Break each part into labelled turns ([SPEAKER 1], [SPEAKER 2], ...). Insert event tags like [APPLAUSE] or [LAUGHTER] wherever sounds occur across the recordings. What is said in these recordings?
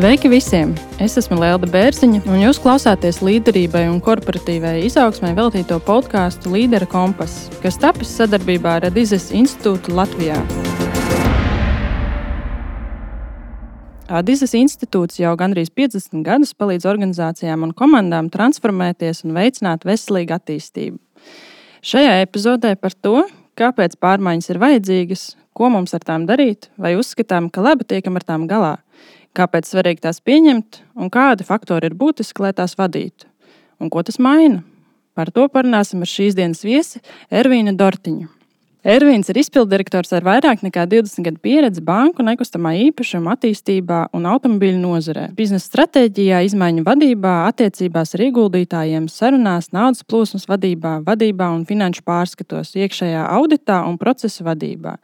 [SPEAKER 1] Sveiki visiem! Es esmu Lielda Bērziņa, un jūs klausāties līderībai un korporatīvai izaugsmai veltīto podkāstu Līdera kompass, kas tapis sadarbībā ar Adizes institūtu Latvijā. Adizes institūts jau gandrīz 50 gadus palīdz organizācijām un komandām transformēties un veicināt veselīgu attīstību. Šajā epizodē par to, kāpēc pārmaiņas ir vajadzīgas, ko mums ar tām darīt, vai uzskatām, ka labi tiekam ar tām galā kāpēc svarīgi tās pieņemt un kādi faktori ir būtiski, lai tās vadītu, un ko tas maina. Par to parunāsim ar šīs dienas viesi Ervīnu Dortiņu. Ervīns ir izpilddirektors ar vairāk nekā 20 gadu pieredzi banku, nekustamā īpašuma attīstībā un automobīļu nozarē, biznesa stratēģijā, izmaiņu vadībā, attiecībās ar ieguldītājiem, sarunās, naudas plūsmas vadībā, vadībā un finanšu pārskatos, iekšējā auditā un procesa vadībā.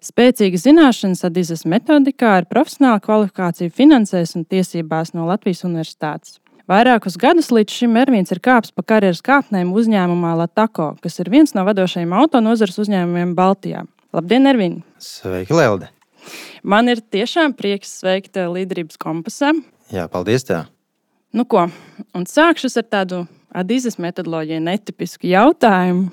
[SPEAKER 1] Spēcīgas zināšanas Adizes metodikā ar profesionālu kvalifikāciju finansēs un tiesībās no Latvijas Universitātes. Vairākus gadus līdz šim Ervīns ir kāpis pa karjeras kāpnēm uzņēmumā Latako, kas ir viens no vadošajiem autonozares uzņēmumiem Baltijā. Labdien, Ervīn!
[SPEAKER 2] Sveiki, Lelde!
[SPEAKER 1] Man ir tiešām prieks sveikt līderības kompasā.
[SPEAKER 2] Jā, paldies! Tev.
[SPEAKER 1] Nu ko, un sākšu ar tādu Adizes metodoloģiju netipisku jautājumu.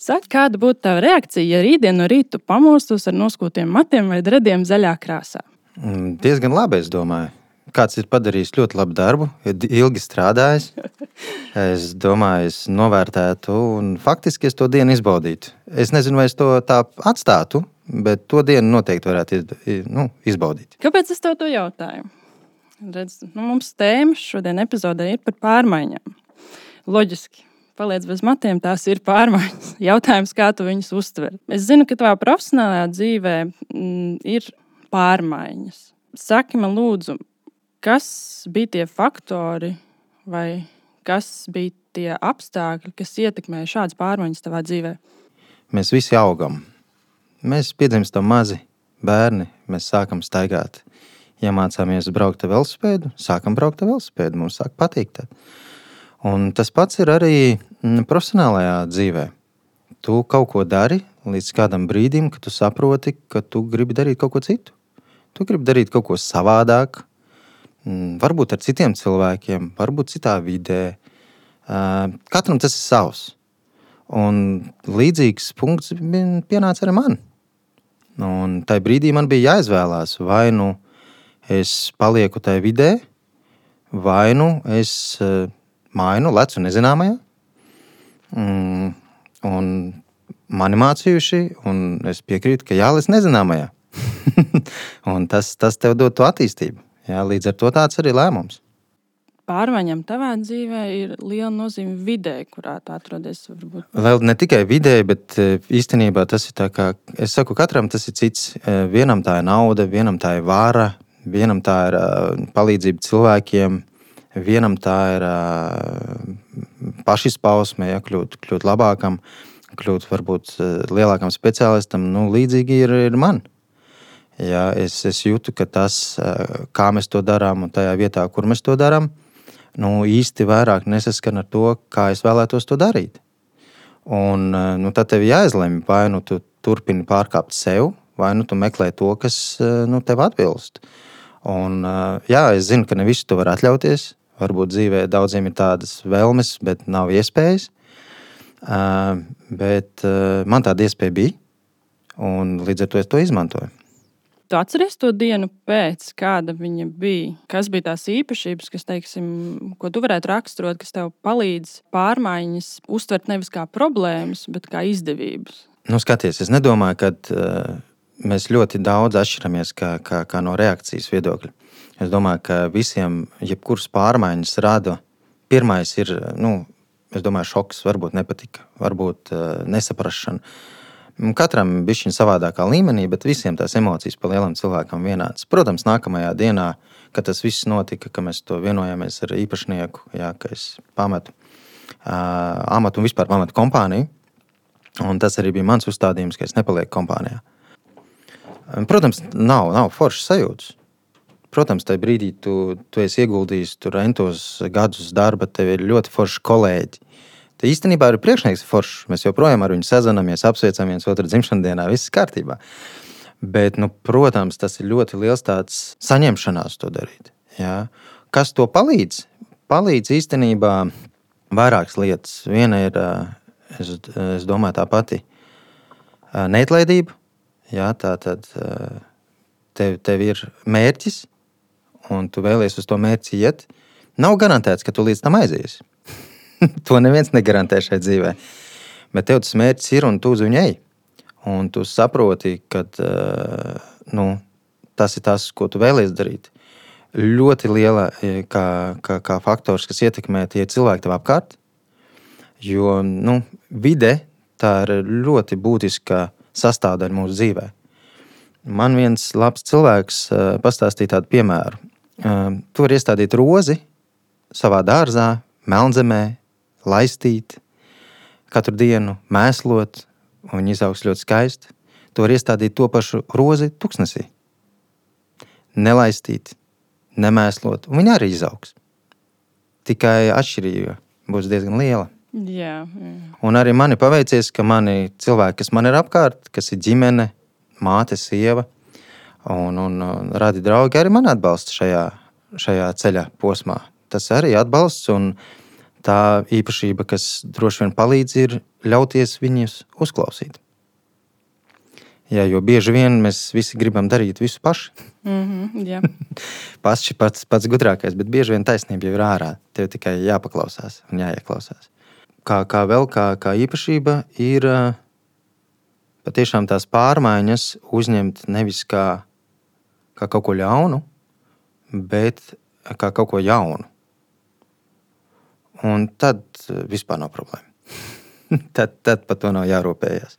[SPEAKER 1] Saka, kāda būtu tā reakcija, ja rītdien no rīta pamostos ar noskūtiem matiem vai drediem zaļā krāsā?
[SPEAKER 2] Mm, diezgan labi, es domāju. Kāds ir padarījis ļoti labu darbu, ilgi strādājis. [LAUGHS] Es domāju, es novērtētu, un faktiski es to dienu izbaudītu. Es nezinu, vai es to tā atstātu, bet to dienu noteikti varētu nu, izbaudīt.
[SPEAKER 1] Kāpēc es tev to jautāju? Redz, nu, mums tēma šodien epizodē ir par pārmaiņām. Loģiski, paliec bez matiem, tās ir pārmaiņas. [LAUGHS] Jautājums, kā tu viņus uztver? Es zinu, ka tavā profesionālajā dzīvē m, mm, ir pārmaiņas. Saki man, lūdzu, kas bija tie faktori vai kas bija tie apstākļi, kas ietekmēja šādas pārmaiņas tavā dzīvē?
[SPEAKER 2] Mēs visi augam. Mēs piedzimstam mazi bērni, mēs sākam staigāt. Ja mācāmies braukt ar velospēdu, sākam braukt ar velospēdu, mums sāk patikt. Un tas pats ir arī mm, profesionālajā dzīvē. Tu kaut ko dari līdz kādam brīdim, kad tu saproti, ka tu gribi darīt kaut ko citu. Tu gribi darīt kaut ko savādāk, varbūt ar citiem cilvēkiem, varbūt citā vidē. Katram tas ir savs. Un līdzīgs punkts pienāca arī man. Un tajā brīdī man bija jāizvēlās, vai nu es palieku tajā vidē, vai nu es mainu, lecu nezināmajā. Mm, un mani mācījuši, un es piekrītu, ka jālec nezināmajā. [LAUGHS] un tas, tas tev dod to attīstību. Jā, līdz ar to tāds arī lēmums.
[SPEAKER 1] Pārmaiņām tavā dzīvē ir liela nozīme vidē, kurā tu atrodies. Varbūt.
[SPEAKER 2] Vēl ne tikai vidē, bet e, īstenībā tas ir tā, kā es saku, katram tas ir cits. E, vienam tā ir nauda, vienam tā ir vāra, vienam tā ir e, palīdzība cilvēkiem, Vienam tā ir pašizpausme, ja, kļūt, kļūt labākam, kļūt varbūt lielākam speciālistam. Nu, līdzīgi ir, ir man. Ja, es, es jūtu, ka tas, kā mēs to darām, un tajā vietā, kur mēs to darām, nu, īsti vairāk nesaskan ar to, kā es vēlētos to darīt. Un, nu, tad tev jāizlemj, vai nu tu turpini pārkāpt sev, vai nu tu meklē to, kas nu, tev atbilst. Un, jā, es zinu, ka ne visu to var atļauties. Varbūt dzīvē daudziem ir tādas vēlmes, bet nav iespējas. Bet man tāda iespēja bija, un līdz ar to es to izmantoju.
[SPEAKER 1] Tu atceries to dienu pēc, kāda viņa bija? Kas bija tās īpašības, kas, teiksim, ko tu varētu raksturot, kas tev palīdz pārmaiņas uztvert nevis kā problēmas, bet kā izdevības?
[SPEAKER 2] Nu, skaties, es nedomāju, ka uh, mēs ļoti daudz atšķiramies kā, kā, kā no reakcijas viedokļa. Es domāju, ka visiem, jebkuras pārmaiņas rada, pirmais ir, nu, es domāju, šoks, varbūt nepatika, varbūt uh, nesaprašana. Katram bija viņa savādākā līmenī, bet visiem tās emocijas pa lielam cilvēkam vienādas. Protams, nākamajā dienā, kad tas viss notika, ka mēs to vienojāmies ar īpašnieku, jā, ka es pametu uh, amatu un vispār pametu kompāniju. Un tas arī bija mans uzstādījums, ka es nepalieku kompānijā. Protams, nav, nav foršas sajūtas. Protams, tajā brīdī tu, tu esi ieguldījis tur entos gadus darba, tev ir ļoti forši kolēģi. Tā īstenībā ir priekšnieks foršs. Mēs joprojām ar viņu sazināmies, apsveicam viens otru dzimšanas dienā, viss kārtībā. Bet, nu, protams, tas ir ļoti liels tāds saņemšanās to darīt. Jā. Kas to palīdz? Palīdz īstenībā vairākas lietas. Viena ir, es, es domāju, tā pati neatlaidība. Jā, tā tad tev, tev ir mērķis, un tu vēlies uz to mērķi iet. Nav garantēts, ka tu līdz tam aizies. [LAUGHS] to neviens negarantē šai dzīvē. Bet tev tas mērķis ir un tu uz viņu ej. Un tu saproti, ka nu, tas ir tas, ko tu vēlies darīt ļoti liela e, kā, kā, kā faktors, kas ietekmē tie cilvēki tev apkārt. Jo nu, vide tā ir ļoti būtiska sastāvdaļa mūsu dzīvē. Man viens labs cilvēks uh, pastāstīja tādu piemēru. Uh, tu vari iestādīt rozi savā dārzā, melnzemē, laistīt, katru dienu mēslot, un viņa izaugs ļoti skaisti. Tu vari iestādīt to pašu rozi tuksnesī. Nelaistīt, nemēslot, un viņi arī izaugs. Tikai atšķirība būs diezgan liela.
[SPEAKER 1] Jā, jā.
[SPEAKER 2] Un arī man ir paveicies, ka mani cilvēki, kas man ir apkārt, kas ir ģimene, māte, sieva un, un, un radi draugi, arī man atbalsta šajā, šajā ceļa posmā. Tas arī atbalsts un tā īpašība, kas droši vien palīdz, ir ļauties viņus uzklausīt. Jā, jo bieži vien mēs visi gribam darīt visu paši.
[SPEAKER 1] Mm -hmm,
[SPEAKER 2] ir pats, pats gudrākais, bet bieži vien taisnība jau ir ārā. Tev tikai jāpaklausās un jāieklausās. Kā, kā vēl kā, kā īpašība ir patiešām tās pārmaiņas uzņemt nevis kā, kā kaut ko ļaunu, bet kā kaut ko jaunu. Un tad vispār nav problēma. [LAUGHS] tad, tad par to nav jārūpējas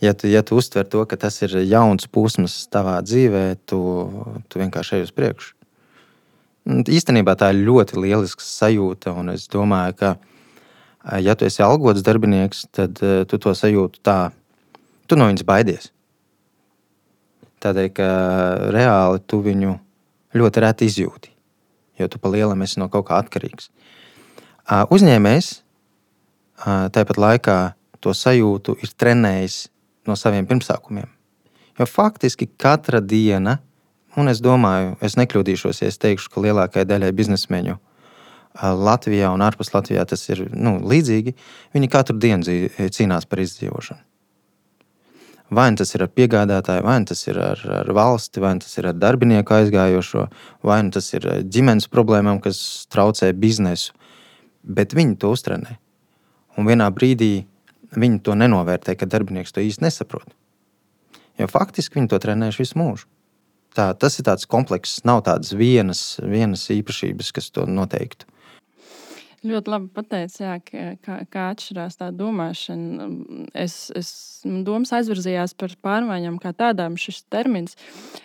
[SPEAKER 2] ja tu, ja tu uztver to, ka tas ir jauns posms tavā dzīvē, tu, tu vienkārši ej uz priekšu. Īstenībā tā ir ļoti lieliska sajūta. Es domāju, ka, ja tu esi algots darbinieks, tad tu to sajūtu tā, tu no viņas baidies. Tādēļ, ka reāli tu viņu ļoti reti izjūti, jo tu pa lielam esi no kaut kā atkarīgs. Uzņēmējs tāpat laikā to sajūtu ir trenējis no saviem pirmsākumiem. Jo faktiski katra diena, un es domāju, es nekļūdīšos, ja es teikšu, ka lielākajai daļai biznesmeņu Latvijā un ārpus Latvijā tas ir nu, līdzīgi, viņi katru dienu cīnās par izdzīvošanu. Vai nu tas ir ar piegādātāju, vai nu tas ir ar, ar valsti, vai nu tas ir ar darbinieku aizgājošo, vai tas ir ģimenes problēmām, kas traucē biznesu. Bet viņi to uztrenē. Un vienā brīdī viņi to nenovērtē, ka darbinieks to īsti nesaprot. Jo faktiski viņi to trenējuši visu mūžu. Tā, tas ir tāds komplekss, nav tādas vienas, vienas īpašības, kas to noteiktu.
[SPEAKER 1] Ļoti labi pateicis, jā, kā, kā atšķirās tā domāšana. Es, es domas aizvirzījās par pārmaiņām kā tādām. Šis termins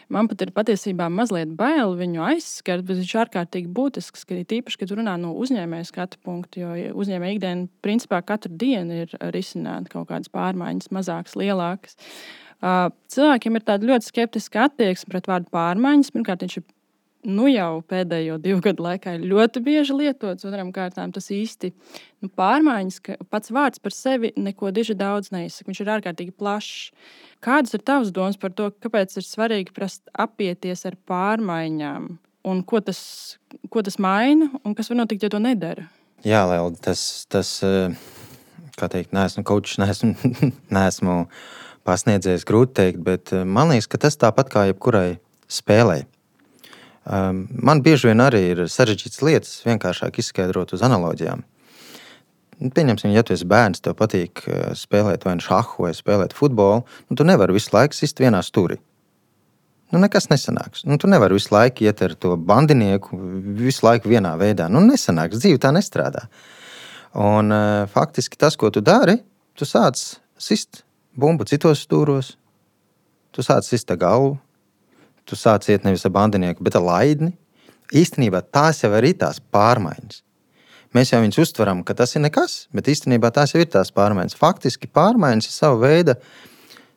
[SPEAKER 1] man pat ir patiesībā mazliet bail viņu aizskart, bet viņš ir ārkārtīgi būtisks. Ka tīpaši, kad runā no uzņēmēja skatu punkta, jo uzņēmēja ikdiena principā katru dienu ir risināta kaut kādas pārmaiņas, mazākas, lielākas. Cilvēkiem ir tāda ļoti skeptiska attieksme pret vārdu pārmaiņas. Pirmkārt, viņš ir nu jau pēdējo divu gadu laikā ir ļoti bieži lietots. Otram kārtām tas īsti nu, pārmaiņas, ka pats vārds par sevi neko diži daudz neizsaka. Viņš ir ārkārtīgi plašs. Kādas ir tavas domas par to, kāpēc ir svarīgi prast apieties ar pārmaiņām? Un ko tas, ko tas maina un kas var notikt, ja to nedara?
[SPEAKER 2] Jā, Liela, tas, tas kā teikt, neesmu kočs, [LAUGHS] neesmu, neesmu pasniedzējis, grūti teikt, bet man liekas, ka tas tāpat kā jebkurai spēlei man bieži vien arī ir sarežģītas lietas, vienkāršāk izskaidrot uz analogijām. Nu, pieņemsim, ja tu esi bērns, tev patīk uh, spēlēt vai nu šāhu vai spēlēt futbolu, nu, tu nevari visu laiku sist vienā stūrī. Nu, nekas nesanāks. Nu, tu nevari visu laiku iet ar to bandinieku, visu laiku vienā veidā. Nu, nesanāks. Dzīve tā nestrādā. Un, uh, faktiski tas, ko tu dari, tu sāc sist bumbu citos stūros, tu sāc sist galvu, tu sāc iet nevis ar bandinieku, bet ar laidni. Īstenībā tās jau ir tās pārmaiņas. Mēs jau viņus uztveram, ka tas ir nekas, bet īstenībā tās jau ir tās pārmaiņas. Faktiski pārmaiņas ir sava veida,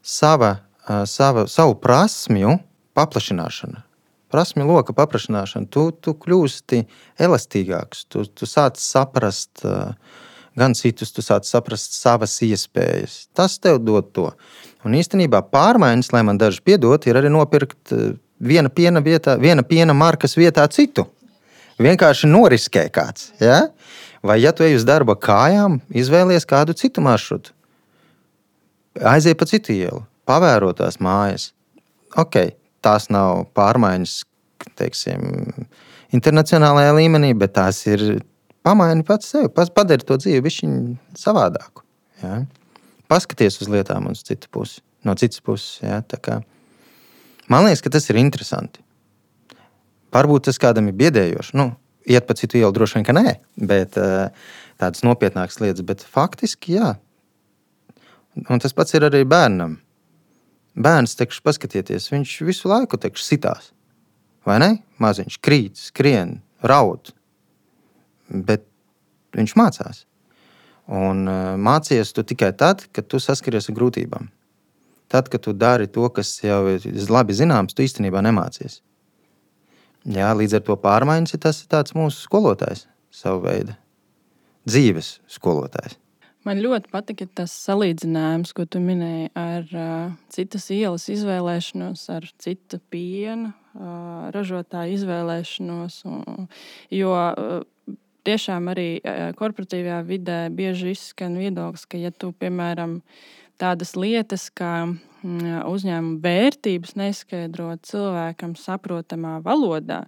[SPEAKER 2] sava, sava, savu prasmju paplašināšana. Prasmju loka paplašināšana. Tu, tu kļūsti elastīgāks, tu, tu sāc saprast gan citus, tu sāc saprast savas iespējas. Tas tev dod to. Un īstenībā pārmaiņas, lai man daži piedod, ir arī nopirkt eh, viena piena, vietā, viena piena markas vietā citu. vienkārši noriskē kāds. Ja? Vai, ja tu ej uz darba kājām, izvēlies kādu citu maršrutu, aiziet pa citu ielu, pavēro tās mājas. Ok, tās nav pārmaiņas, teiksim, internacionālajā līmenī, bet tās ir pamaini pats sevi, padari to dzīvi bišķiņu savādāku. Ja? Paskaties uz lietām uz citu pusi, no citas puses. Ja? Man liekas, ka tas ir interesanti. Varbūt tas kādam ir biedējoši. Nu, iet pa citu ielu droši vien, ka nē, bet tādas nopietnākas lietas. Bet faktiski, jā. Un tas pats ir arī bērnam. Bērns, tekšu, paskatieties, viņš visu laiku tekšu, sitās. Vai ne? Maziņš krīt, skrien, raud. Bet viņš mācās. Un uh, mācies tu tikai tad, kad tu saskaries ar grūtībām. Tad, kad tu dari to, kas jau ir labi zināms, tu īstenībā nemācies. Jā, līdz ar to pārmaiņas ir tas tāds mūsu skolotājs, savu veidu dzīves skolotājs.
[SPEAKER 1] Man ļoti patika tas salīdzinājums, ko tu minēji ar uh, citas ielas izvēlēšanos, ar citu piena uh, ražotāju izvēlēšanos. Un, jo uh, tiešām arī korporatīvajā vidē bieži izskan viedoklis, ka, ja tu, piemēram, tādas lietas kā Mm, uzņēmuma vērtības neskaidrot cilvēkam saprotamā valodā,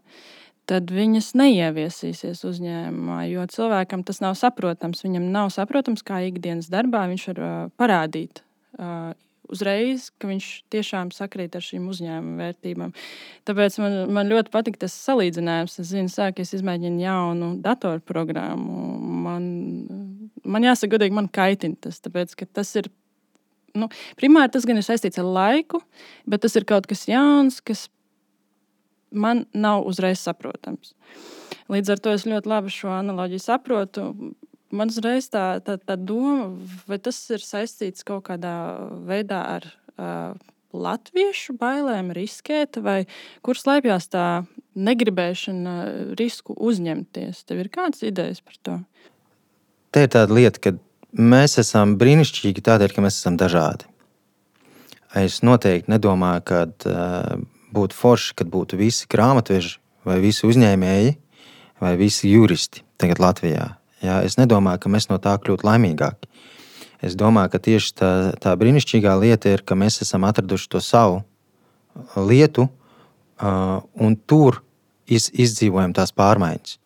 [SPEAKER 1] tad viņas neieviesīsies uzņēmumā. Jo cilvēkam tas nav saprotams. Viņam nav saprotams, kā ikdienas darbā viņš var parādīt uzreiz, ka viņš tiešām sakrīt ar šīm uzņēmuma vērtībām. Tāpēc man, man ļoti patīk tas salīdzinājums. Es zinu, sāk, es izmēģinu jaunu datorprogrammu. Man, man jāsaka, godīgi, man kaitina tas, tāpēc, ka tas ir nu, primāri tas gan ir saistīts ar laiku, bet tas ir kaut kas jauns, kas man nav uzreiz saprotams. Līdz ar to es ļoti labi šo analoģiju saprotu. Man uzreiz tā, tā, tā doma, vai tas ir saistīts kaut kādā veidā ar uh, latviešu bailēm riskēt, vai kur slēpjas tā negribēšana risku uzņemties. Tev ir kādas idejas par to?
[SPEAKER 2] Te ir tāda lieta, ka Mēs esam brīnišķīgi tādēļ, ka mēs esam dažādi. Es noteikti nedomāju, ka uh, būtu forši, kad būtu visi grāmatveži vai visi uzņēmēji vai visi juristi tagad Latvijā. Jā, es nedomāju, ka mēs no tā kļūtu laimīgāki. Es domāju, ka tieši tā, tā brīnišķīgā lieta ir, ka mēs esam atraduši to savu lietu, uh, un tur iz, izdzīvojam tās pārmaiņas.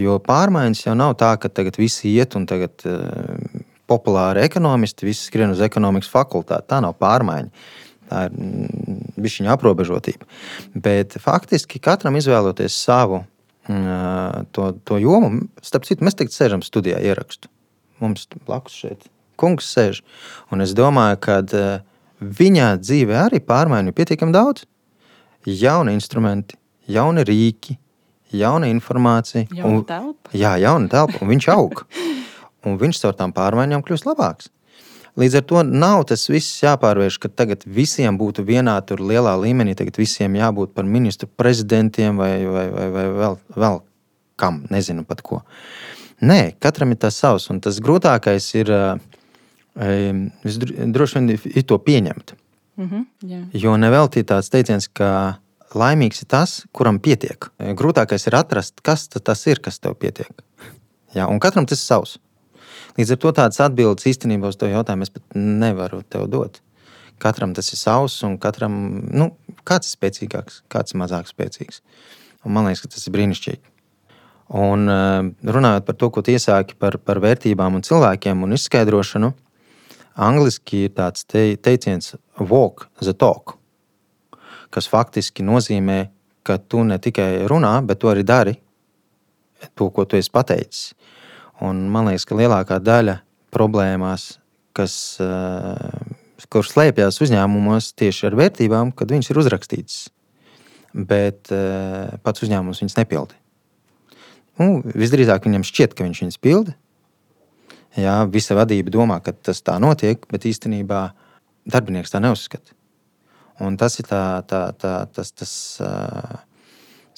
[SPEAKER 2] Jo pārmaiņas jau nav tā, ka tagad visi iet un tagad uh, populāri ekonomisti, visi skrien uz ekonomikas fakultāti. Tā nav pārmaiņa. Tā ir mm, viņa aprobežotība. Bet faktiski katram izvēloties savu uh, to, to jomu, starp citu, mēs tagad sēžam studijā ierakstu. Mums blakus šeit kungs sēž. Un es domāju, ka viņa dzīvē arī pārmaiņu pietiekami daudz. Jauni instrumenti, jauni rīki, jauna informācija.
[SPEAKER 1] Jauna un, telpa.
[SPEAKER 2] Jā, jauna telpa, un viņš aug. [LAUGHS] un viņš caur tām pārmaiņām kļūst labāks. Līdz ar to nav tas viss jāpārvērš, ka tagad visiem būtu vienā tur lielā līmenī, tagad visiem jābūt par ministru prezidentiem vai, vai, vai, vai vēl, vēl kam, nezinu pat ko. Nē, katram ir tas savs, un tas grūtākais ir droši vien ir to pieņemt.
[SPEAKER 1] Mm -hmm, yeah.
[SPEAKER 2] Jo nevelti tāds teiciens, ka laimīgs ir tas, kuram pietiek. Grūtākais ir atrast, kas tas ir, kas tev pietiek. Jā, un katram tas ir savs. Līdz ar to tādas atbildes īstenībā uz to jautājumu es pat nevaru tev dot. Katram tas ir savs, un katram nu, kāds ir spēcīgāks, kāds ir mazāk spēcīgs. Un man liekas, ka tas ir brīnišķīgi. Un eh, runājot par to, ko iesāki par, par vērtībām un cilvēkiem un izskaidrošanu, angliski ir tāds te, teiciens walk the talk kas faktiski nozīmē, ka tu ne tikai runā, bet tu arī dari to, ko tu esi pateicis. Un man liekas, ka lielākā daļa problēmās, kas, eh, kur slēpjas uzņēmumos tieši ar vērtībām, kad viņas ir uzrakstītas, bet eh, pats uzņēmums viņas nepilda. Nu, visdrīzāk viņam šķiet, ka viņš viņas pilda. Jā, visa vadība domā, ka tas tā notiek, bet īstenībā darbinieks tā neuzskata. Un tas ir tā, tā, tā, tas, tas uh,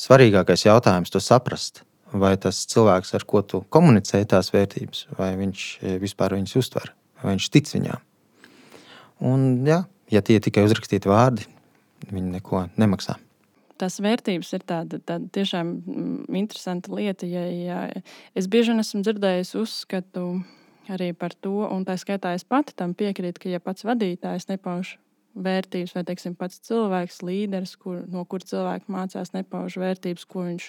[SPEAKER 2] svarīgākais jautājums, to saprast. Vai tas cilvēks, ar ko tu komunicē tās vērtības, vai viņš vispār viņas uztver, vai viņš tic viņām. Un, jā, ja tie ir tikai uzrakstīti vārdi, viņi neko nemaksā.
[SPEAKER 1] tās vērtības ir tāda, tāda tiešām mm, interesanta lieta. Ja, ja es bieži vien esmu dzirdējis uzskatu arī par to, un tā skaitā es pati tam piekrītu, ka ja pats vadītājs nepauž vērtības, vai teiksim, pats cilvēks, līderis, kur, no kur cilvēks mācās, nepauž vērtības, ko viņš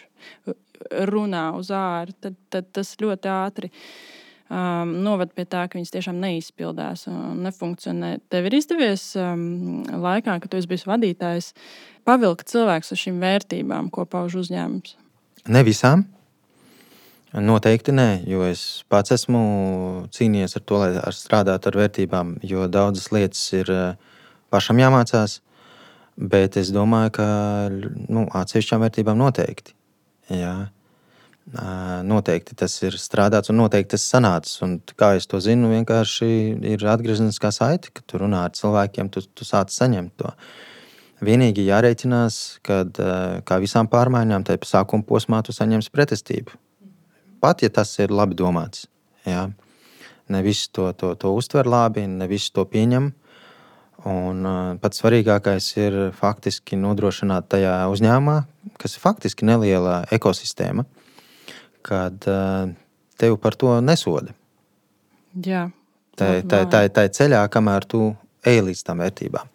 [SPEAKER 1] runā uz ārā, tad, tad tas ļoti ātri um, noved pie tā, ka viņas tiešām neizpildās un nefunkcionē. Tev ir izdevies um, laikā, kad tu esi bijis vadītājs, pavilkt cilvēkus uz šīm vērtībām, ko pauž uzņēmums?
[SPEAKER 2] Ne visām. Noteikti nē, jo es pats esmu cīnījies ar to, lai strādātu ar vērtībām, jo daudzas lietas ir uh, pašam jāmācās. Bet es domāju, ka nu, atsevišķām vērtībām noteikti. Jā. Noteikti tas ir strādāts un noteikti tas sanācis. Un, kā es to zinu, vienkārši ir atgriezeniskā saite, ka tu runā ar cilvēkiem, tu, tu sāc saņemt to. Vienīgi jārēķinās, ka kā visām pārmaiņām, tajā sākuma posmā tu saņemsi pretestību. Pat ja tas ir labi domāts. Jā. Ne visi to, to, to uztver labi, ne visi to pieņem. Un pats svarīgākais ir faktiski nodrošināt tajā uzņēmumā, kas ir faktiski neliela ekosistēma, kad tevi par to nesoda.
[SPEAKER 1] Jā,
[SPEAKER 2] tā ir tā, tā, tā ceļā, kamēr tu ej līdz tam vērtībām.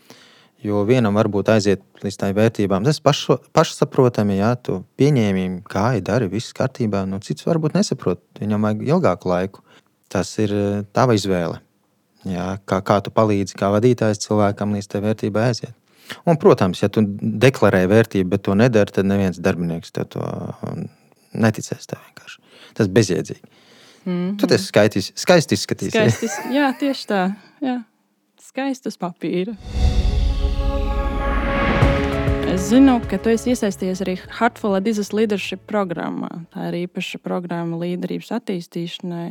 [SPEAKER 2] Jo vienam varbūt aiziet līdz tām vērtībām, tas paš, pašsaprotami, ja tu pieņēmi, kā ir dari, viss kārtībā. Nu, cits varbūt nesaprot, viņam vajag ilgāku laiku. Tas ir tava izvēle. Jā, kā, kā tu palīdzi, kā vadītājs cilvēkam līdz tai vērtībai aiziet. Un, protams, ja tu deklarē vērtību, bet to nedari, tad neviens darbinieks to neticēs. Tev vienkārši. Tas ir bezjēdzīgi. Mm -hmm. Tu tas skaisti izskatīsies.
[SPEAKER 1] Skaistis, jā, tieši tā. Jā. Skaisti uz papīra. Es zinu, ka tu esi iesaistījies arī Hartful Adizas Leadership programmā. Tā ir īpaša programma līderības attīstīšanai,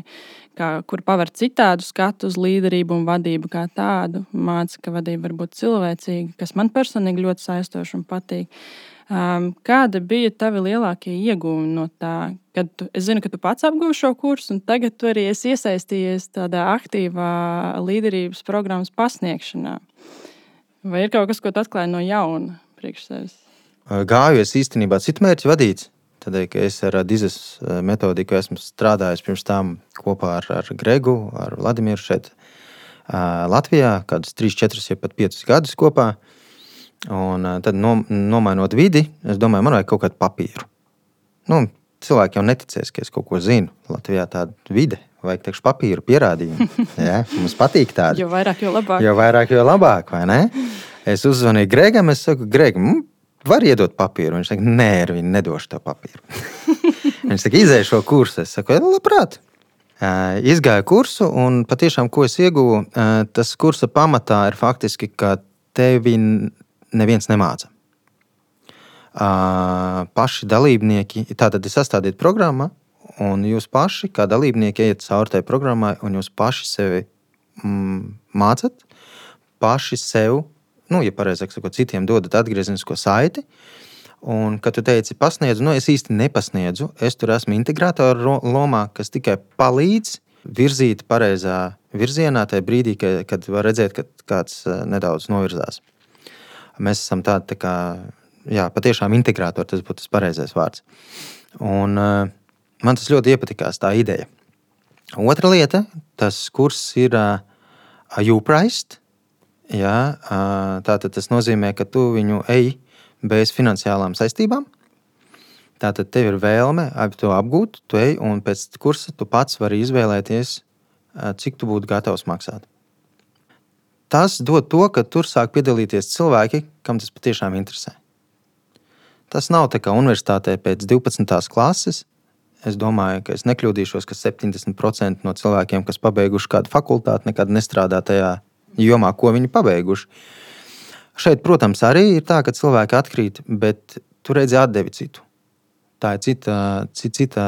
[SPEAKER 1] kā, kur paver citādu skatu uz līderību un vadību kā tādu. Māca, ka vadība var būt cilvēcīga, kas man personīgi ļoti saistoši un patīk. Um, kāda bija tavi lielākie iegūmi no tā? Kad tu, es zinu, ka tu pats apguvi šo kursu, un tagad tu arī esi iesaistījies tādā aktīvā līderības programmas pasniegšanā. Vai ir kaut kas, ko tu atklāji no jauna? Priekš sevis?
[SPEAKER 2] Gāju es īstenībā citu mērķu vadīts. Tādēļ, ka es ar Dīzes metodiku esmu strādājis pirms tam kopā ar, ar Gregu, ar Vladimiru šeit Latvijā, kādus 3, 4, ja pat 5 gadus kopā. Un tad, nom, nomainot vidi, es domāju, man vajag kaut kādu papīru. Nu, cilvēki jau neticēs, ka es kaut ko zinu. Latvijā tāda vide, vajag teikšu, papīru pierādījumu. [LAUGHS] Ja? Mums patīk tāda.
[SPEAKER 1] Jo vairāk, jo labāk.
[SPEAKER 2] Jo vairāk, jo labāk, vai ne? Es uzzvanīju Gregam, es saku, Greg, var iedot papīru? Viņš saka, nē, ar viņu nedošu to papīru. [LAUGHS] Viņš saka, izēju šo kursu. Es saku, labprāt. Izgāju kursu, un patiešām, ko es ieguvu, tas kursa pamatā ir faktiski, ka tevi neviens nemāca. Paši dalībnieki, tātad ir sastādīta programma, un jūs paši, kā dalībnieki, ejat cauri tajai programmai, un jūs paši sevi mm, mācat, paši sev nu, ja pareizāk sakot, citiem dodat atgriezenisko saiti. Un, kad tu teici, pasniedzu, nu, es īsti nepasniedzu. Es tur esmu integrātora lomā, kas tikai palīdz virzīt pareizā virzienā, tajā brīdī, kad, kad var redzēt, ka kāds eh, nedaudz novirzās. Mēs esam tādi, tā kā, jā, patiešām integrātori, tas būtu tas pareizais vārds. Un, uh, man tas ļoti iepatikās, tā ideja. Otra lieta, tas kurs ir uh, U-Priced. Jā, tātad tas nozīmē, ka tu viņu ej bez finansiālām saistībām. Tātad tev ir vēlme to apgūt, tu ej, un pēc kursa tu pats vari izvēlēties, cik tu būtu gatavs maksāt. Tas dod to, ka tur sāk piedalīties cilvēki, kam tas patiešām interesē. Tas nav tā kā universitātē pēc 12. klases. Es domāju, ka es nekļūdīšos, ka 70% no cilvēkiem, kas pabeiguši kādu fakultāti, nekad nestrādā tajā jomā, ko viņi pabeiguši. Šeit, protams, arī ir tā, ka cilvēki atkrīt, bet tur redzi atdevi citu. Tā ir cita, cita, cita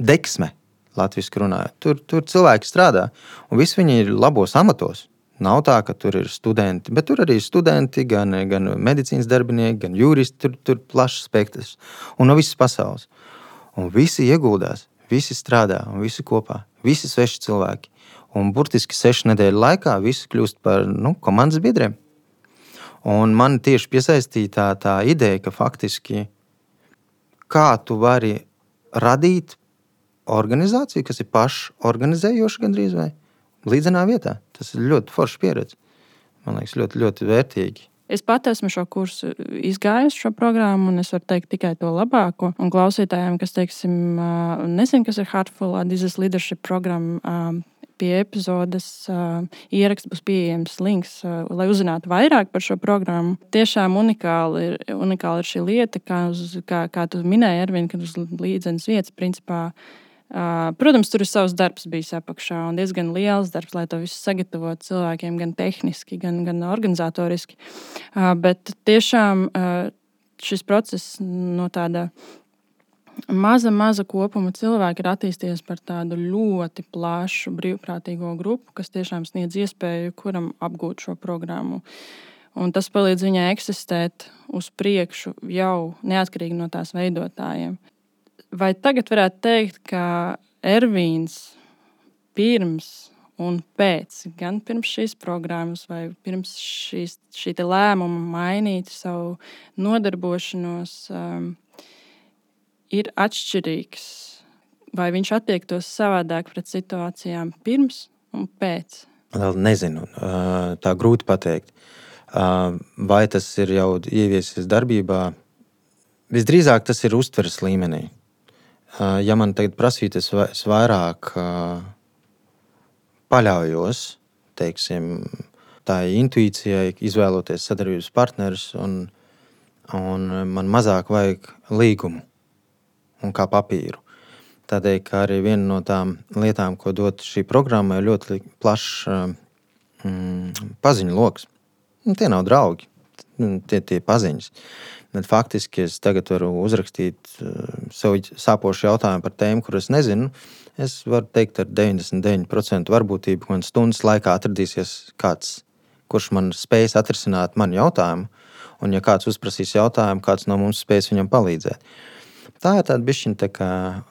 [SPEAKER 2] deksme, latviešu runājot. Tur, tur cilvēki strādā, un visi viņi ir labos amatos. Nav tā, ka tur ir studenti, bet tur arī ir studenti, gan, gan medicīnas darbinieki, gan juristi. Tur, ir plašs spektrs un no visas pasaules. Un visi ieguldās, visi strādā un visi kopā. Visi sveši cilvēki. Un burtiski sešu nedēļu laikā visi kļūst par nu, komandas biedriem. Un man tieši piesaistīja tā, tā ideja, ka faktiski kā tu vari radīt organizāciju, kas ir pašorganizējoša gandrīz vai līdzenā vietā. Tas ir ļoti foršs pieredze. Man liekas, ļoti, ļoti vērtīgi.
[SPEAKER 1] Es pat esmu šo kursu izgājis, šo programmu, un es varu teikt tikai to labāko. Un klausītājiem, kas, teiksim, nezina, kas ir Heartful Disease Leadership programma, pie epizodes uh, ieraksts būs pieejams links, uh, lai uzzinātu vairāk par šo programmu. Tiešām unikāli ir, unikāli ir šī lieta, kā, uz, kā, kā tu minēji, Ervin, kad uz līdzenas vietas principā. Protams, tur ir savs darbs bijis apakšā un diezgan liels darbs, lai to visu sagatavotu cilvēkiem, gan tehniski, gan, gan organizatoriski. Bet tiešām šis process no tāda maza, maza kopuma cilvēki ir attīstījies par tādu ļoti plašu brīvprātīgo grupu, kas tiešām sniedz iespēju kuram apgūt šo programmu. Un tas palīdz viņai eksistēt uz priekšu jau neatkarīgi no tās veidotājiem. Vai tagad varētu teikt, ka Ervīns pirms un pēc, gan pirms šīs programmas, vai pirms šīs, šī lēmuma mainīt savu nodarbošanos, um, ir atšķirīgs, vai viņš attiektos savādāk pret situācijām pirms un pēc?
[SPEAKER 2] Nezinu, tā grūti pateikt. Vai tas ir jau ieviesis darbībā? Visdrīzāk tas ir uztveres līmenī. Ja man tagad prasītu, es vairāk paļaujos teiksim, tā intuīcijai, izvēloties sadarbības partnerus, un, un man mazāk vajag līgumu un kā papīru. Tādēļ, arī viena no tām lietām, ko dod šī programma, ir ļoti plašs mm, paziņu lokus. Nu, tie nav draugi, nu, tie ir paziņas. Bet faktiski es tagad varu uzrakstīt uh, sev sāpošu jautājumu par tēmu, kuras nezinu. Es varu teikt, ar 99% varbūtību, ka man stundas laikā atradīsies kāds, kurš man spēs atrisināt manu jautājumu. Un, ja kāds uzprasīs jautājumu, kāds no mums spēs viņam palīdzēt. Tā ir tāda bišķiņa tā kā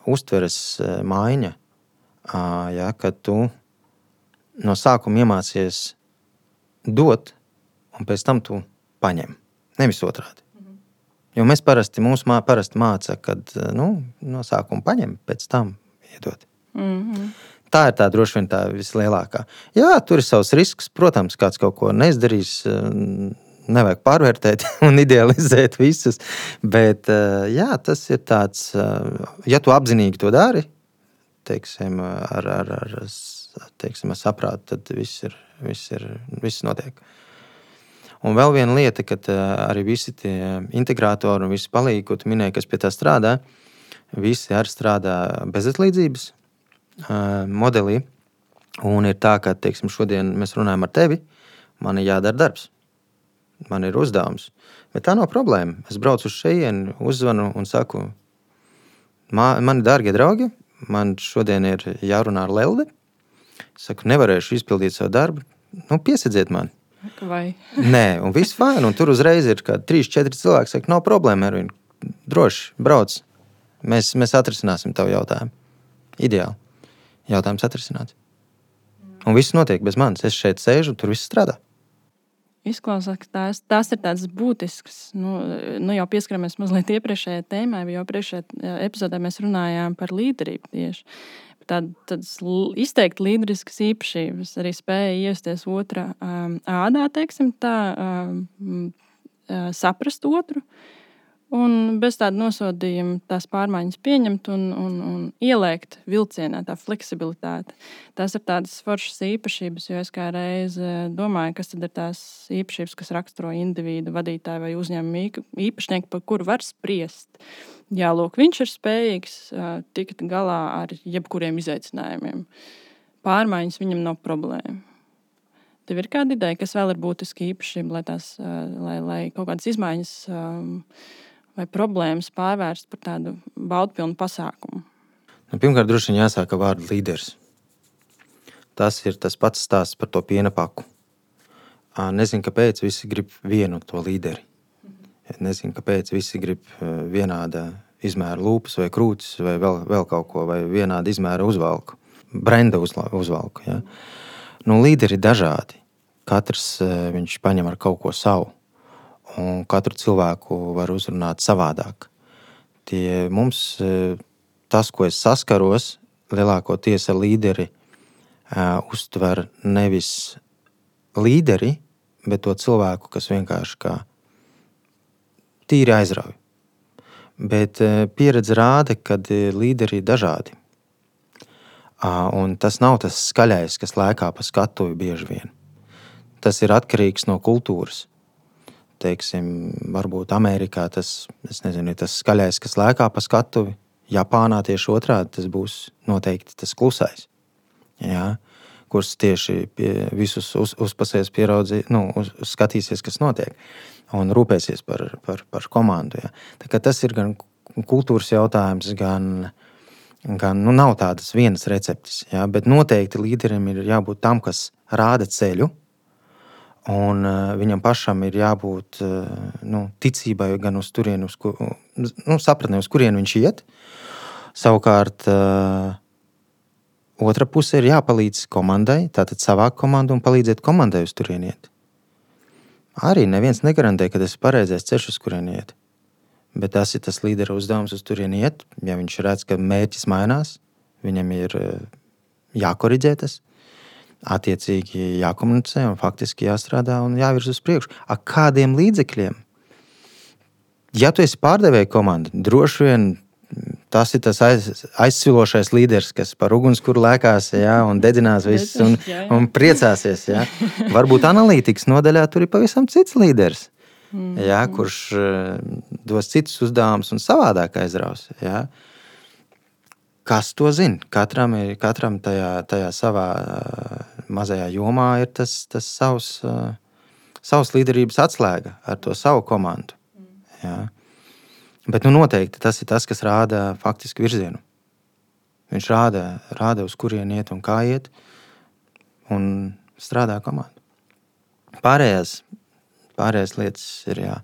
[SPEAKER 2] uztveres maiņa, ja, kad tu no sākuma iemācies dot, un pēc tam tu paņem. Nevis otrādi. Jo mēs parasti, mūsu mā, parasti māca, kad nu, no sākuma paņem, pēc tam iedod. Mm -hmm. Tā ir tā droši vien tā vislielākā. Jā, tur ir savs risks. Protams, kāds kaut ko neizdarīs nevajag pārvērtēt [LAUGHS] un idealizēt visus. Bet eh, jā, tas ir tāds, eh, ja tu apzinīgi to dari, teiksim, ar, ar, ar, teiksim, ar saprātu, tad viss ir, viss ir, viss notiek. Un vēl viena lieta, ka eh, arī visi tie integrātori un visi palīgi, ko tu minēji, kas pie tā strādā, visi arī strādā bezatlīdzības modelī. Un ir tā, ka, teiksim, šodien mēs runājam ar tevi, man ir jādara darbs man ir uzdevums. Bet tā nav problēma. Es braucu uz šejienu, uzzvanu un saku, mani darbie draugi, man šodien ir jārunā ar Leldi. Es saku, nevarēšu izpildīt savu darbu. Nu, piesadziet mani.
[SPEAKER 1] Vai?
[SPEAKER 2] Nē, un viss fajn. Un tur uzreiz ir kaut kādi 3, 4 cilvēki, saka, nav problēma, Ervin. Droši, brauc. Mēs, mēs atrisināsim tavu jautājumu. Ideāli. Jautājums atrisināts. Un viss notiek bez manis. Es šeit sēžu, tur viss strādā.
[SPEAKER 1] Izklausās, ka tās, tās ir tādas būtiskas. Nu, nu jau pieskaramies mazliet iepriekšējai tēmai, jo iepriekšējā epizodē mēs runājām par līderību tieši. Tād, tādas izteikti līderiskas īpašības arī spēja iesties otrā um, ādā, teiksim, tā, um, saprast otru. Uh, Un bez tāda nosodījuma tās pārmaiņas pieņemt un, un, un ieliekt vilcienā, tā fleksibilitāte. Tās ir tādas foršas īpašības, jo es kā reize domāju, kas ir tās īpašības, kas raksturo individu, vadītāju vai uzņēmumu īpašnieku, par kuru var spriest. Jā, lūk, viņš ir spējīgs tikt galā ar jebkuriem izaicinājumiem. Pārmaiņas viņam nav problēma. Tev ir kāda ideja, kas vēl ir būtiski īpašība, lai, tās, lai, lai kaut kādas izmaiņas um, vai problēmas pārvērst par tādu baudpilnu pasākumu?
[SPEAKER 2] Nu, pirmkārt, droši vien jāsāk ar vārdu līderis. Tas ir tas pats stāsts par to piena paku. Nezinu, kāpēc visi grib vienu to līderi. Nezinu, kāpēc visi grib vienāda izmēra lūpas vai krūtis vai vēl, vēl kaut ko, vai vienāda izmēra uzvalku, brenda uzvalku. Ja? Nu, līderi ir dažādi. Katrs viņš paņem ar kaut ko savu. Un katru cilvēku var uzrunāt savādāk. Tie mums, tas, ko es saskaros, lielākoties ar līderi, uh, uztver nevis līderi, bet to cilvēku, kas vienkārši kā tīri aizrauj. Bet uh, pieredze rāda, ka līderi ir dažādi. Un tas nav tas skaļais, kas lēkā pa skatuvi bieži vien. Tas ir atkarīgs no kultūras. Teiksim, varbūt Amerikā tas, nezinu, tas skaļais, kas lēkā pa skatuvi, Japānā tieši otrādi tas būs noteikti tas klusais. Jā, kurš tieši visus uz, uzpasēs, pieraudzīs, nu, uz, skatīsies, kas notiek, un rūpēsies par, par, par komandu. Jā. Tas ir gan kultūras jautājums, gan, gan nu, nav tādas vienas receptes. Jā, bet noteikti līderim ir jābūt tam, kas rāda ceļu. Un uh, viņam pašam ir jābūt uh, nu, ticībai gan uz turieni, uz, ku, nu, sapratnē, uz kurienu viņš iet. Savukārt, uh, otra puse ir jāpalīdz komandai, tātad savākt komandu un palīdzēt komandai uz turieni iet. Arī neviens negarantē, ka tas ir pareizais ceļš, uz kurieni iet. Bet tas ir tas līdera uzdevums uz turieni iet. Ja viņš redz, ka mērķis mainās, viņam ir jākoriģē tas attiecīgi jākomunicē un faktiski jāstrādā un jāvirz uz priekšu. Ar kādiem līdzekļiem? Ja tu esi pārdevēja komanda, droši vien tas ir tas aiz, aizsvilošais līderis, kas par ugunskura lēkās ja, un dedzinās visus un, un priecāsies. Ja. Varbūt analītikas nodaļā tur ir pavisam cits līderis. Ja, kurš dos citus uzdevumus un savādāk aizraus. Ja. Kas to zina? Katram ir katram tajā, tajā savā uh, mazajā jomā ir tas, tas savs, uh, savs līderības atslēga ar to savu komandu. Ja. Bet nu, noteikti tas ir tas, kas rāda faktiski virzienu. Viņš rāda, rāda uz kurien iet un kā iet, un strādā komanda. Pārējās, pārējās lietas ir jā.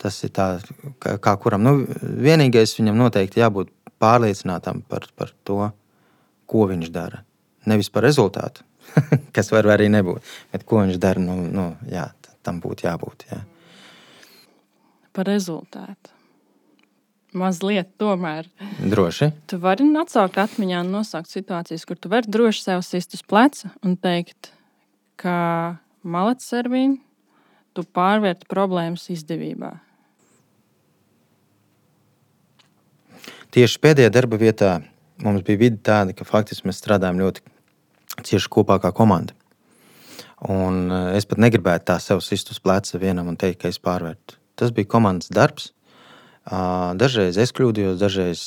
[SPEAKER 2] Tas ir tā, kā, kā kuram. Nu, vienīgais viņam noteikti jābūt pārliecinātam par, par to, ko viņš dara. Nevis par rezultātu, [LAUGHS] kas var arī nebūt, bet ko viņš dara. Nu, nu, jā, tam būtu jābūt. Jā.
[SPEAKER 1] Par rezultātu mazliet tomēr.
[SPEAKER 2] Droši.
[SPEAKER 1] Tu vari atsaukt atmiņā un nosaukt situācijas, kur tu vari droši sev sist uz pleca un teikt, ka malets servīni tu pārvērti problēmas izdevībā.
[SPEAKER 2] Tieši pēdējā darba vietā mums bija vidi tāda, ka faktiski mēs strādājam ļoti cieši kopā kā komanda. Un eh, es pat negribētu tā sev sist uz pleca vienam un teikt, ka es pārvērtu. Tas bija komandas darbs. Dažreiz es kļūdījos, dažreiz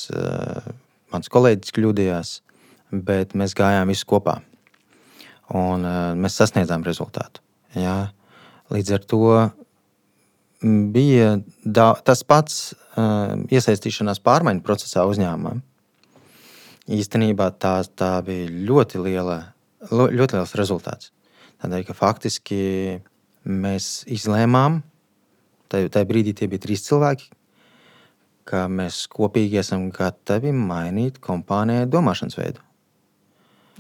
[SPEAKER 2] mans kolēģis kļūdījās, bet mēs gājām visi kopā. Un mēs sasniedzām rezultātu. Jā. Līdz ar to bija da, tas pats iesaistīšanās pārmaiņu procesā uzņēmumā. Īstenībā tā, tā bija ļoti, liela, ļoti liels rezultāts. Tādēļ, ka faktiski mēs izlēmām, tajā brīdī tie bija trīs cilvēki, ka mēs kopīgi esam gatavi mainīt kompānijai domāšanas veidu.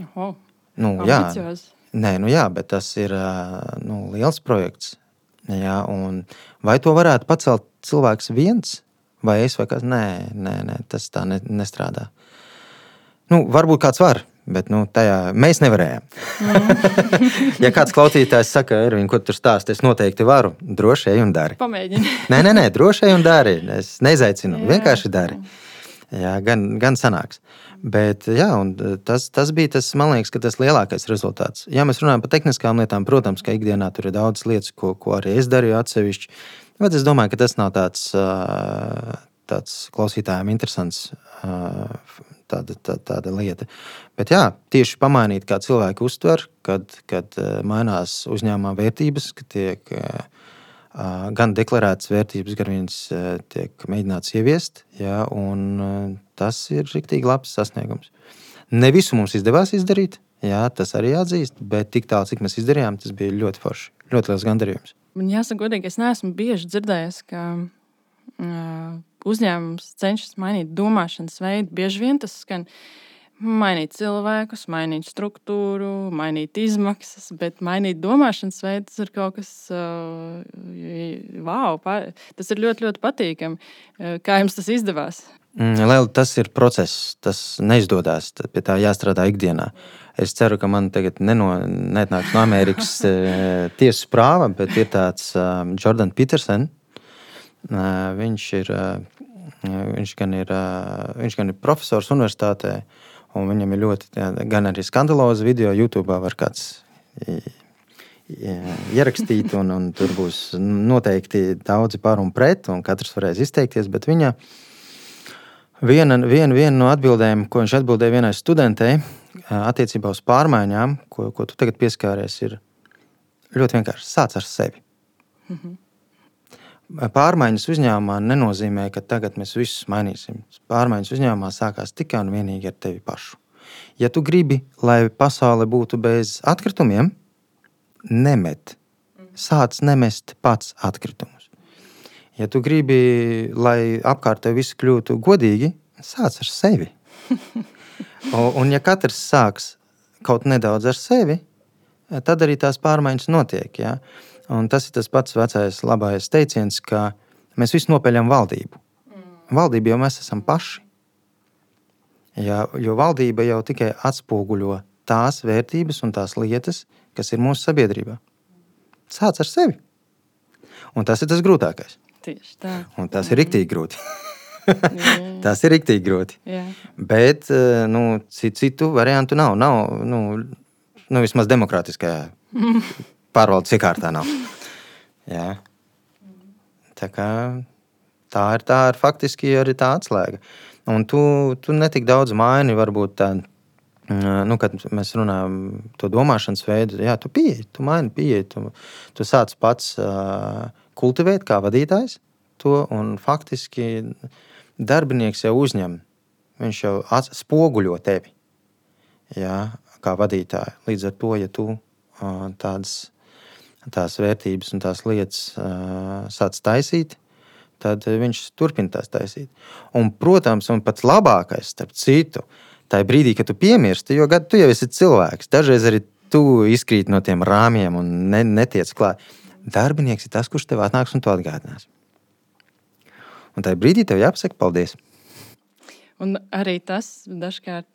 [SPEAKER 1] Oho,
[SPEAKER 2] nu, jā, Nē, nu jā, bet tas ir nu, liels projekts. Jā, vai to varētu pacelt cilvēks viens, vai es vai kas? Nē, nē, nē tas tā ne, nestrādā. Nu, varbūt kāds var, Bet nu, tajā mēs nevarējām. Mm. [LAUGHS] ja kāds klausītājs saka, Ervīn, ko tu stāsti, es noteikti varu. Droši un dari.
[SPEAKER 1] Pamēģini. [LAUGHS]
[SPEAKER 2] nē, nē, nē, droši un dari. Es nezaicinu, jā, vienkārši dari. Jā, gan, gan sanāks. Bet jā, tas, tas bija tas, man liekas, tas lielākais rezultāts. Ja mēs runājam par tehniskām lietām, protams, ka ikdienā tur ir daudz lietas, ko, ko arī es darīju atsevišķi. Bet es domāju, ka tas nav tāds, tāds klausītājiem interesants tāda, tā, tāda lieta. Bet jā, tieši pamainīt, kā cilvēki uztver, kad, kad mainās uzņēmuma vērtības, ka tiek gan deklarētas vērtības, gan viņas tiek mēģināts ieviest. Jā, tas ir rīktīgi labs sasniegums. Ne visu mums izdevās izdarīt, jā, tas arī jāatzīst, bet tik tālu, cik mēs izdarījām, tas bija ļoti forši. Ļoti liels gandarījums.
[SPEAKER 1] Man jāsaka, godīgi, es neesmu bieži dzirdējis, ka uh, uzņēmums cenšas mainīt domāšanas veidu. Bieži vien tas skan. Mainīt cilvēkus, mainīt struktūru, mainīt izmaksas, bet mainīt domāšanas veidu tas ir kaut kas, uh, wow, tas ir ļoti, ļoti patīkami. Kā jums tas izdevās?
[SPEAKER 2] Mm, Liela, tas ir process, tas neizdodas. Pie tā jāstrādā ikdienā. Es ceru, ka man tagad neno, netnāks no Amerikas tiesas prāva, bet ir tāds uh, Jordan Peterson. Uh, viņš ir, uh, viņš gan ir, uh, viņš gan ir profesors universitātē. Uh, Un viņam ir ļoti jā, gan arī skandalozi video, YouTube var kāds ierakstīt, un, un tur būs noteikti daudzi par un pret, un katrs varēs izteikties. Bet viņa viena, viena, viena no atbildēm, ko viņš atbildēja vienai studentei attiecībā uz pārmaiņām, ko, ko tu tagad pieskāries, ir ļoti vienkārši sāc ar sevi. Mm -hmm. Pārmaiņas uzņēmumā nenozīmē, ka tagad mēs visus mainīsim. Pārmaiņas uzņēmumā sākās tikai un vienīgi ar tevi pašu. Ja tu gribi, lai pasaule būtu bez atkritumiem, nemet. Sāc nemest pats atkritumus. Ja tu gribi, lai apkārt tev viss kļūtu godīgi, sāc ar sevi. [LAUGHS] un, un ja katrs sāks kaut nedaudz ar sevi, tad arī tās pārmaiņas notiek. Ja? Un tas ir tas pats vecais labais teiciens, ka mēs visi nopeļam valdību. Mm. Valdība jau mēs esam paši. Ja, jo valdība jau tikai atspoguļo tās vērtības un tās lietas, kas ir mūsu sabiedrībā. Sāc ar sevi. Un tas ir tas grūtākais.
[SPEAKER 1] Tieši tā.
[SPEAKER 2] Un tas ir rīktīgi grūti. [LAUGHS] tas ir rīktīgi grūti. Jā. Bet eh, nu, citu variantu nav. nav nu, nu, vismaz demokrātiskajā [LAUGHS] pārvaldes iekārtā nav. Jā. Tā, kā, tā ir tā ir faktiski arī tā atslēga. Un tu, tu netik daudz maini, varbūt tā, nu, kad mēs runājam to domāšanas veidu, jā, tu pieeji, tu maini pieeji, tu, tu sāc pats uh, kultivēt kā vadītājs to, un faktiski darbinieks jau uzņem, viņš jau spoguļo tevi, jā, kā vadītāju. Līdz ar to, ja tu uh, tādas tās vērtības un tās lietas uh, sāc taisīt, tad viņš turpina tās taisīt. Un, protams, un pats labākais, starp citu, ir brīdī, kad tu piemirsti, jo tu jau esi cilvēks. Dažreiz arī tu izkrīt no tiem rāmjiem un ne, netiec klāt. Darbinieks ir tas, kurš tev atnāks un to atgādinās. Un tajā brīdī tev jāpasaka paldies.
[SPEAKER 1] Un arī tas dažkārt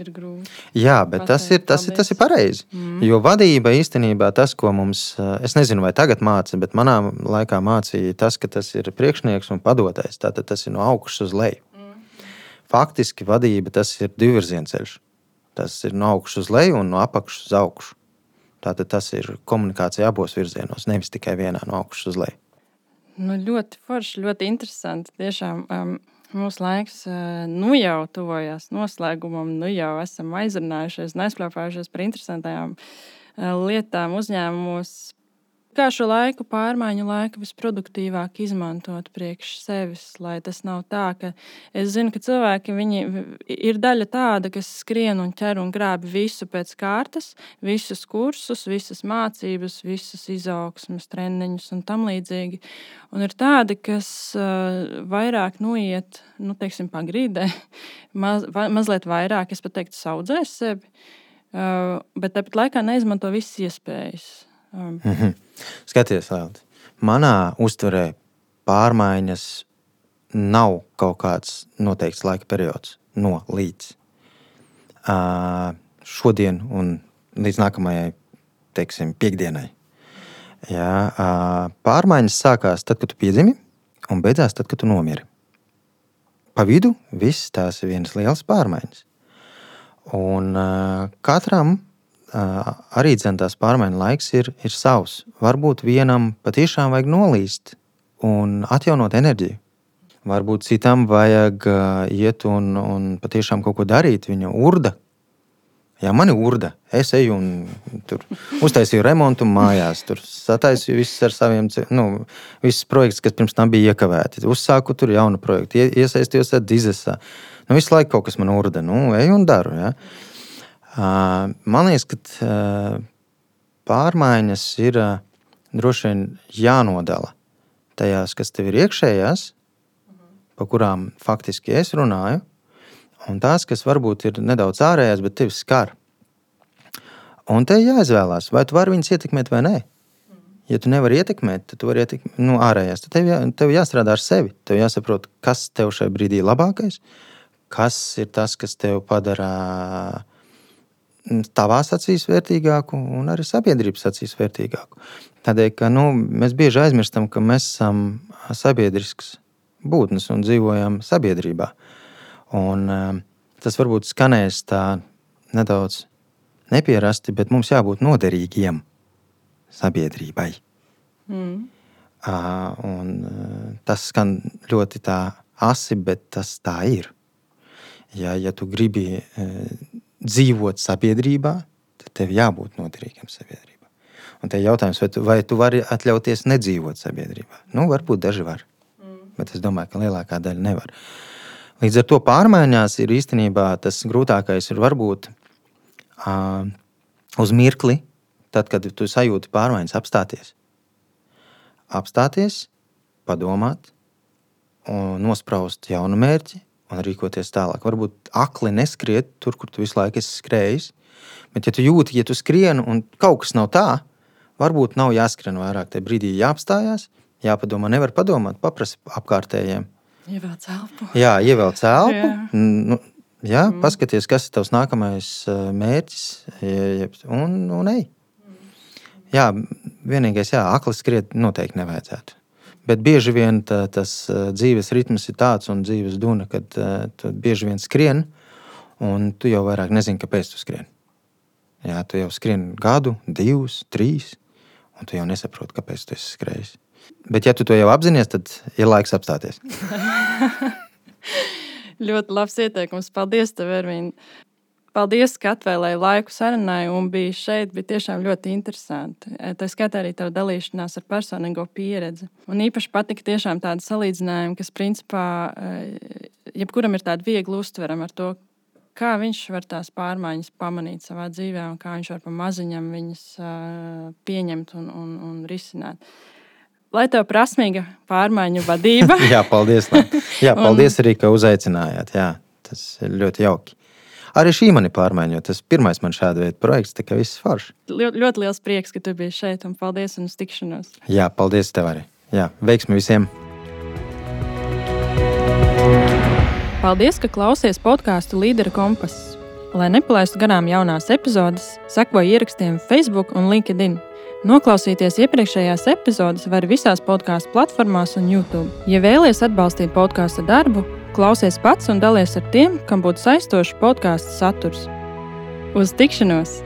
[SPEAKER 1] ir grūti.
[SPEAKER 2] Jā, bet pateikt, tas ir, tas, ir, tas ir pareizi. Mm. Jo vadība īstenībā tas, ko mums, eh, es nezinu, vai tagad māca, bet manā laikā mācīja tas, ka tas ir priekšnieks un padotais. Tātad tas ir no augšas uz leju. Mm. Faktiski vadība tas ir divvirziena ceļš. Tas ir no augšas uz leju un no apakšas uz augšu. Tātad tas ir komunikācija abos virzienos, nevis tikai vienā no augšas uz leju.
[SPEAKER 1] Nu, ļoti forši, ļoti interesanti. Tiešām, um, Mūsu laiks nu jau tuvojas noslēgumam, nu jau esam aizrunājušies un aizklāpājušies par interesantām lietām uzņēmumos, Kā šo laiku, pārmaiņu laiku visproduktīvāk izmantot priekš sevis, lai tas nav tā, ka es zinu, ka cilvēki ir daļa tāda, kas skrien un ķer un grābi visu pēc kārtas, visus kursus, visas mācības, visas izaugsmes, treniņus un tam līdzīgi. Un ir tādi, kas uh, vairāk noiet, nu, teiksim, pagrīdē, [LAUGHS] maz, va, mazliet vairāk, es pat teiktu, audzēs sevi, uh, bet tāpat laikā neizmanto visas iespējas.
[SPEAKER 2] Um. Mm -hmm. Skaties, Lēlīt, manā uztverē pārmaiņas nav kaut kāds noteikts laika periods no līdz uh, šodien un līdz nākamajai, teiksim, piekdienai. Jā, uh, pārmaiņas sākās tad, kad tu piedzimi, un beidzās tad, kad tu nomiri. Pa vidu viss tās ir vienas lielas pārmaiņas. Un uh, katram arī tās pārmaiņu laiks ir, ir savs. Varbūt vienam patiešām vajag nolīst un atjaunot enerģiju. Varbūt citam vajag iet un, un patiešām kaut ko darīt. Viņa urda. Jā, man ir urda. Es eju un tur uztaisīju remontu mājās. Tur sataisīju visus ar saviem, nu, visus projektus, kas pirms tam bija iekavēti. Uzsāku tur jaunu projektu, iesaistījos dizesā. Nu, visu laiku kaut kas man urda. Nu, eju un daru. Ja. Man liekas, ka pārmaiņas ir droši vien jānodala tajās, kas tev ir iekšējās, pa kurām faktiski es runāju, un tās, kas varbūt ir nedaudz ārējās, bet tevi skar. Un te jāizvēlās, vai tu vari viņus ietekmēt vai nē. Ja tu nevari ietekmēt, tad tu vari ietekmēt nu, ārējās. Tad tev, jā, tev jāstrādā ar sevi. Tev jāsaprot, kas tev šajā brīdī ir labākais, kas ir tas, kas tev padara tavās acīs vērtīgāku un arī sabiedrības acīs vērtīgāku. Tādēļ, ka nu, mēs bieži aizmirstam, ka mēs esam sabiedrisks būtnes un dzīvojam sabiedrībā. Un, tas varbūt skanēs tā nedaudz nepierasti, bet mums jābūt noderīgiem sabiedrībai. Mm. Un, tas skan ļoti tā asi, bet tas tā ir. Ja, ja tu gribi uh, dzīvot sabiedrībā, tad tev jābūt noderīgam sabiedrībā. Un te ir jautājums, vai tu, vai tu vari atļauties nedzīvot sabiedrībā? Nu, varbūt daži var, mm. bet es domāju, ka lielākā daļa nevar. Līdz ar to pārmaiņās ir īstenībā tas grūtākais ir varbūt uh, uz mirkli tad, kad tu sajūti pārmaiņas, apstāties. Apstāties, padomāt, nospraust jaunu mērķi un rīkoties tālāk. Varbūt akli neskriet tur, kur tu visu laiku esi skrējis. Bet, ja tu jūti, ja tu skrieni un kaut kas nav tā, varbūt nav jāskrien vairāk. Tajā brīdī jāapstājās, jāpadomā, nevar padomāt, paprasti apkārtējiem.
[SPEAKER 1] Ievelc elpu.
[SPEAKER 2] Jā, ievelc elpu. Jā. Nu, jā, mm. Paskaties, kas ir tavs nākamais mērķis, un, un ej jā, vienīgais, jā, akli skriet noteikti nevajadzētu. Bet bieži vien tā, tas dzīves ritms ir tāds un dzīves duna, ka tu bieži vien skrien, un tu jau vairāk nezini, kāpēc tu skrien. Jā, tu jau skrien gadu, divus, trīs, un tu jau nesaproti, kāpēc tu esi skrējis. Bet, ja tu to jau apzinājies, tad ir laiks apstāties. [LAUGHS]
[SPEAKER 1] ļoti labs ieteikums. Paldies, tev, Ervīna. Paldies, ka atvēlēji laiku sarunai un bija šeit. Bija tiešām ļoti interesanti. E, tā skatā arī tava dalīšanās ar personīgo pieredzi. Un īpaši patika tiešām tāda salīdzinājuma, kas principā e, jebkuram ir tāda viegli uztverama ar to, kā viņš var tās pārmaiņas pamanīt savā dzīvē un kā viņš var pa maziņam viņas pieņemt un, un, un risināt. Lai tev prasmīga pārmaiņu vadība. [LAUGHS]
[SPEAKER 2] Jā, paldies. Jā, [LAUGHS] paldies un... arī, ka uzaicinājāt. Jā, tas ir ļoti jauki. Arī šī mani pārmaiņo. Tas pirmais man šāda veida projekts, tā kā viss forši.
[SPEAKER 1] Ļoti, liels prieks, ka tu biji šeit un paldies un uz tikšanos.
[SPEAKER 2] Jā, paldies tev arī. Jā, veiksmi visiem!
[SPEAKER 1] Paldies, ka klausies podkāstu Līdera kompass. Lai nepalaistu garām jaunās epizodes, sekojiet ierakstiem Facebook un LinkedIn. Noklausīties iepriekšējās epizodes var visās podkāstu platformās un YouTube. Ja vēlaties atbalstīt podkāstu darbu, klausies pats un dalies ar tiem, kam būtu saistošs podkāstu saturs. Uz tikšanos!